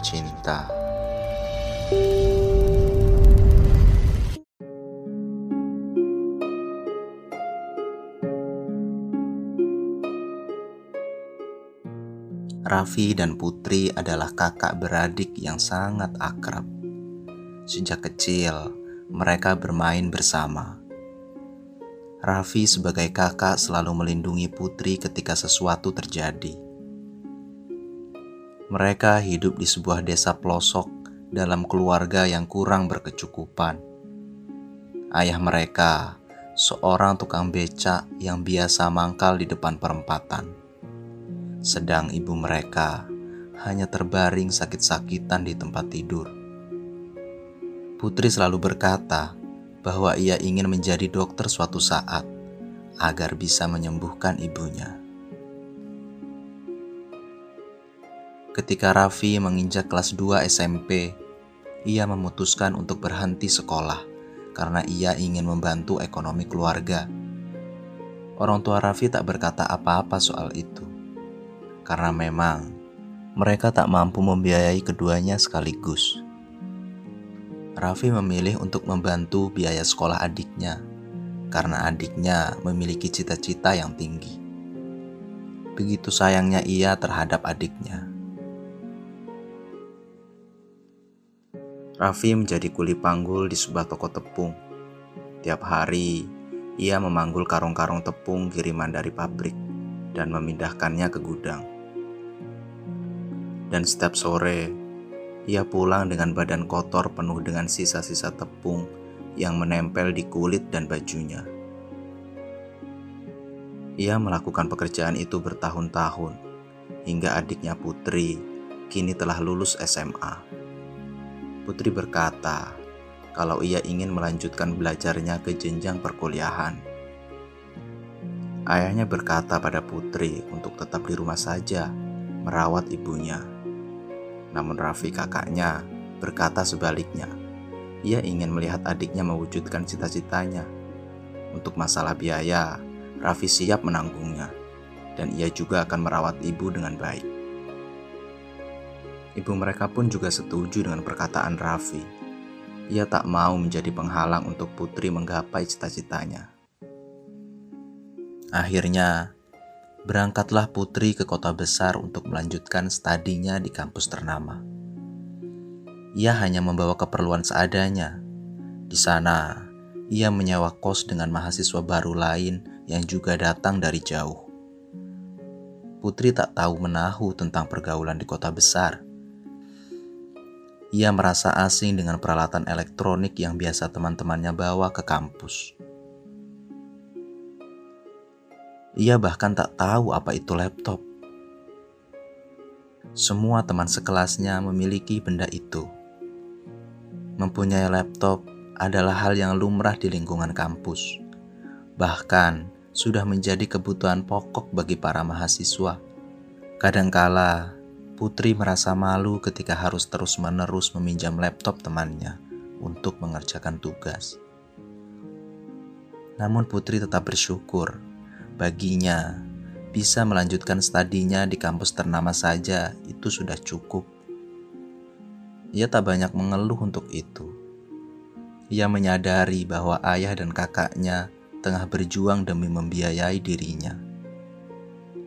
Tercinta. Raffi dan Putri adalah kakak beradik yang sangat akrab. Sejak kecil, mereka bermain bersama. Raffi sebagai kakak selalu melindungi Putri ketika sesuatu terjadi. Mereka hidup di sebuah desa pelosok dalam keluarga yang kurang berkecukupan. Ayah mereka seorang tukang becak yang biasa mangkal di depan perempatan. Sedang ibu mereka hanya terbaring sakit-sakitan di tempat tidur. Putri selalu berkata bahwa ia ingin menjadi dokter suatu saat agar bisa menyembuhkan ibunya. Ketika Raffi menginjak kelas 2 SMP, ia memutuskan untuk berhenti sekolah karena ia ingin membantu ekonomi keluarga. Orang tua Raffi tak berkata apa-apa soal itu, karena memang mereka tak mampu membiayai keduanya sekaligus. Raffi memilih untuk membantu biaya sekolah adiknya karena adiknya memiliki cita-cita yang tinggi. Begitu sayangnya ia terhadap adiknya. Raffi menjadi kuli panggul di sebuah toko tepung. Tiap hari, ia memanggul karung-karung tepung kiriman dari pabrik dan memindahkannya ke gudang. Dan setiap sore, ia pulang dengan badan kotor penuh dengan sisa-sisa tepung yang menempel di kulit dan bajunya. Ia melakukan pekerjaan itu bertahun-tahun hingga adiknya Putri kini telah lulus SMA. Putri berkata kalau ia ingin melanjutkan belajarnya ke jenjang perkuliahan. Ayahnya berkata pada Putri untuk tetap di rumah saja merawat ibunya. Namun Raffi kakaknya berkata sebaliknya. Ia ingin melihat adiknya mewujudkan cita-citanya. Untuk masalah biaya, Raffi siap menanggungnya. Dan ia juga akan merawat ibu dengan baik. Ibu mereka pun juga setuju dengan perkataan Raffi. Ia tak mau menjadi penghalang untuk Putri menggapai cita-citanya. Akhirnya, berangkatlah Putri ke kota besar untuk melanjutkan studinya di kampus ternama. Ia hanya membawa keperluan seadanya. Di sana, ia menyewa kos dengan mahasiswa baru lain yang juga datang dari jauh. Putri tak tahu menahu tentang pergaulan di kota besar. Ia merasa asing dengan peralatan elektronik yang biasa teman-temannya bawa ke kampus. Ia bahkan tak tahu apa itu laptop. Semua teman sekelasnya memiliki benda itu. Mempunyai laptop adalah hal yang lumrah di lingkungan kampus. Bahkan sudah menjadi kebutuhan pokok bagi para mahasiswa. Kadangkala, Putri merasa malu ketika harus terus-menerus meminjam laptop temannya untuk mengerjakan tugas. Namun Putri tetap bersyukur Baginya, bisa melanjutkan studinya di kampus ternama saja itu sudah cukup. Ia tak banyak mengeluh untuk itu. Ia menyadari bahwa ayah dan kakaknya tengah berjuang demi membiayai dirinya.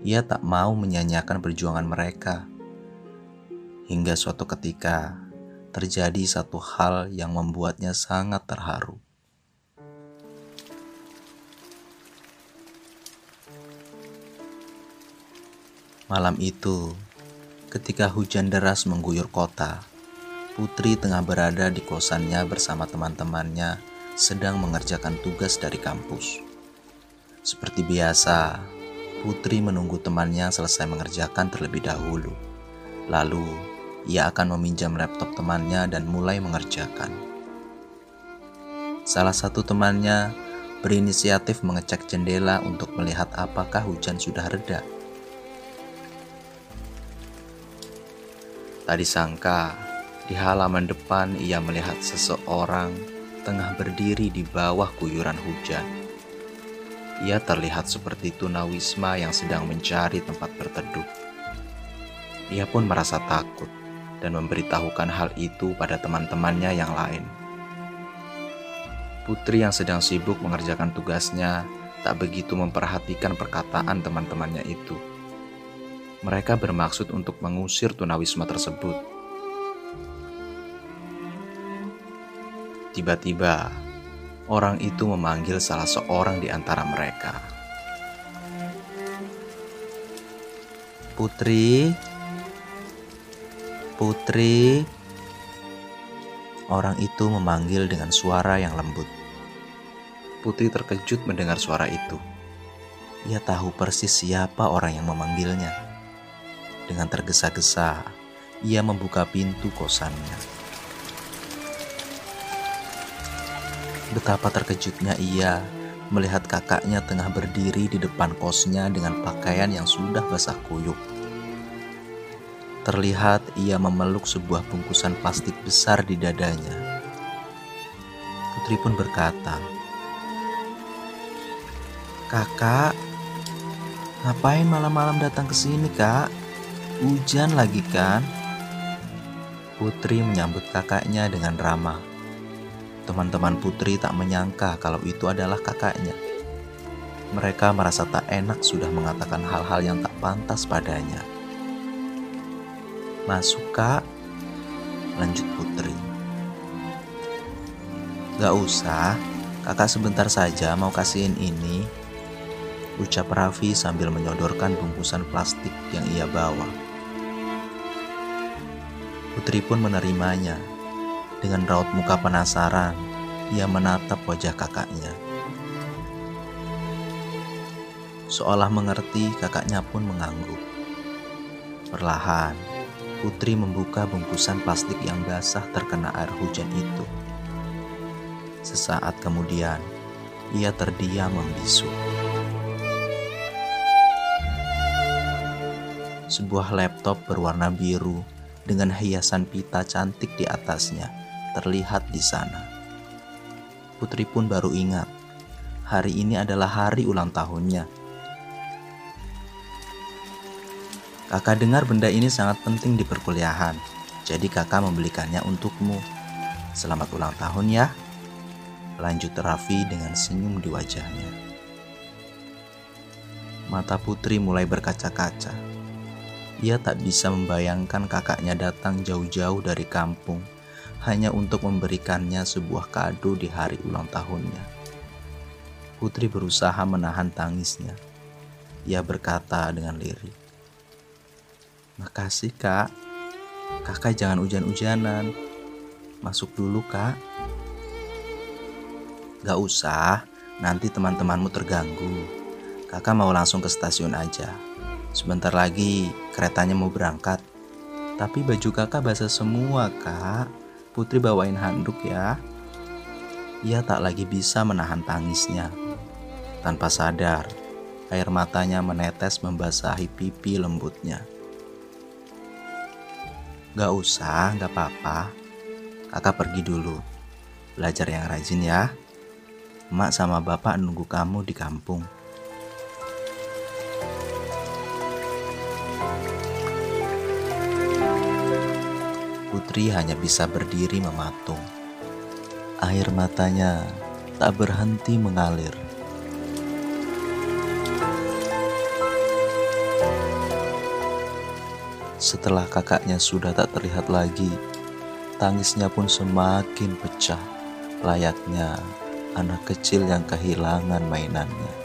Ia tak mau menyanyiakan perjuangan mereka. Hingga suatu ketika terjadi satu hal yang membuatnya sangat terharu. Malam itu, ketika hujan deras mengguyur kota, Putri tengah berada di kosannya bersama teman-temannya sedang mengerjakan tugas dari kampus. Seperti biasa, Putri menunggu temannya selesai mengerjakan terlebih dahulu. Lalu, ia akan meminjam laptop temannya dan mulai mengerjakan. Salah satu temannya berinisiatif mengecek jendela untuk melihat apakah hujan sudah reda. Tak disangka, di halaman depan ia melihat seseorang tengah berdiri di bawah guyuran hujan. Ia terlihat seperti tunawisma yang sedang mencari tempat berteduh. Ia pun merasa takut dan memberitahukan hal itu pada teman-temannya yang lain. Putri yang sedang sibuk mengerjakan tugasnya tak begitu memperhatikan perkataan teman-temannya itu. Mereka bermaksud untuk mengusir tunawisma tersebut. Tiba-tiba, orang itu memanggil salah seorang di antara mereka. Putri, Putri. Orang itu memanggil dengan suara yang lembut. Putri terkejut mendengar suara itu. Ia tahu persis siapa orang yang memanggilnya. Dengan tergesa-gesa, ia membuka pintu kosannya. Betapa terkejutnya ia melihat kakaknya tengah berdiri di depan kosnya dengan pakaian yang sudah basah kuyup. Terlihat ia memeluk sebuah bungkusan plastik besar di dadanya. Putri pun berkata, "Kakak, ngapain malam-malam datang ke sini, Kak? Hujan lagi kan?" Putri menyambut kakaknya dengan ramah. Teman-teman Putri tak menyangka kalau itu adalah kakaknya. Mereka merasa tak enak sudah mengatakan hal-hal yang tak pantas padanya. Masuk kak Lanjut Putri. Gak usah Kakak sebentar saja mau kasihin ini Ucap Raffi sambil menyodorkan bungkusan plastik yang ia bawa. Putri pun menerimanya. Dengan raut muka penasaran Ia menatap wajah kakaknya. Seolah mengerti kakaknya pun mengangguk. Perlahan Putri membuka bungkusan plastik yang basah terkena air hujan itu. Sesaat kemudian, ia terdiam membisu. Sebuah laptop berwarna biru dengan hiasan pita cantik di atasnya terlihat di sana. Putri pun baru ingat, hari ini adalah hari ulang tahunnya Kakak dengar benda ini sangat penting di perkuliahan, jadi kakak membelikannya untukmu. Selamat ulang tahun ya. Lanjut Raffi dengan senyum di wajahnya. Mata Putri mulai berkaca-kaca. Ia tak bisa membayangkan kakaknya datang jauh-jauh dari kampung hanya untuk memberikannya sebuah kado di hari ulang tahunnya. Putri berusaha menahan tangisnya. Ia berkata dengan lirih, Makasih kak. Kakak jangan hujan-hujanan. Masuk dulu kak. Gak usah. Nanti teman-temanmu terganggu. Kakak mau langsung ke stasiun aja. Sebentar lagi keretanya mau berangkat. Tapi baju kakak basah semua kak. Putri bawain handuk ya. Ia tak lagi bisa menahan tangisnya Tanpa sadar Air matanya menetes membasahi pipi lembutnya. Gak usah, gak apa-apa. Kakak pergi dulu. Belajar yang rajin ya. Mak sama bapak nunggu kamu di kampung. Putri hanya bisa berdiri mematung. Air matanya tak berhenti mengalir. Setelah kakaknya sudah tak terlihat lagi, tangisnya pun semakin pecah, layaknya anak kecil yang kehilangan mainannya.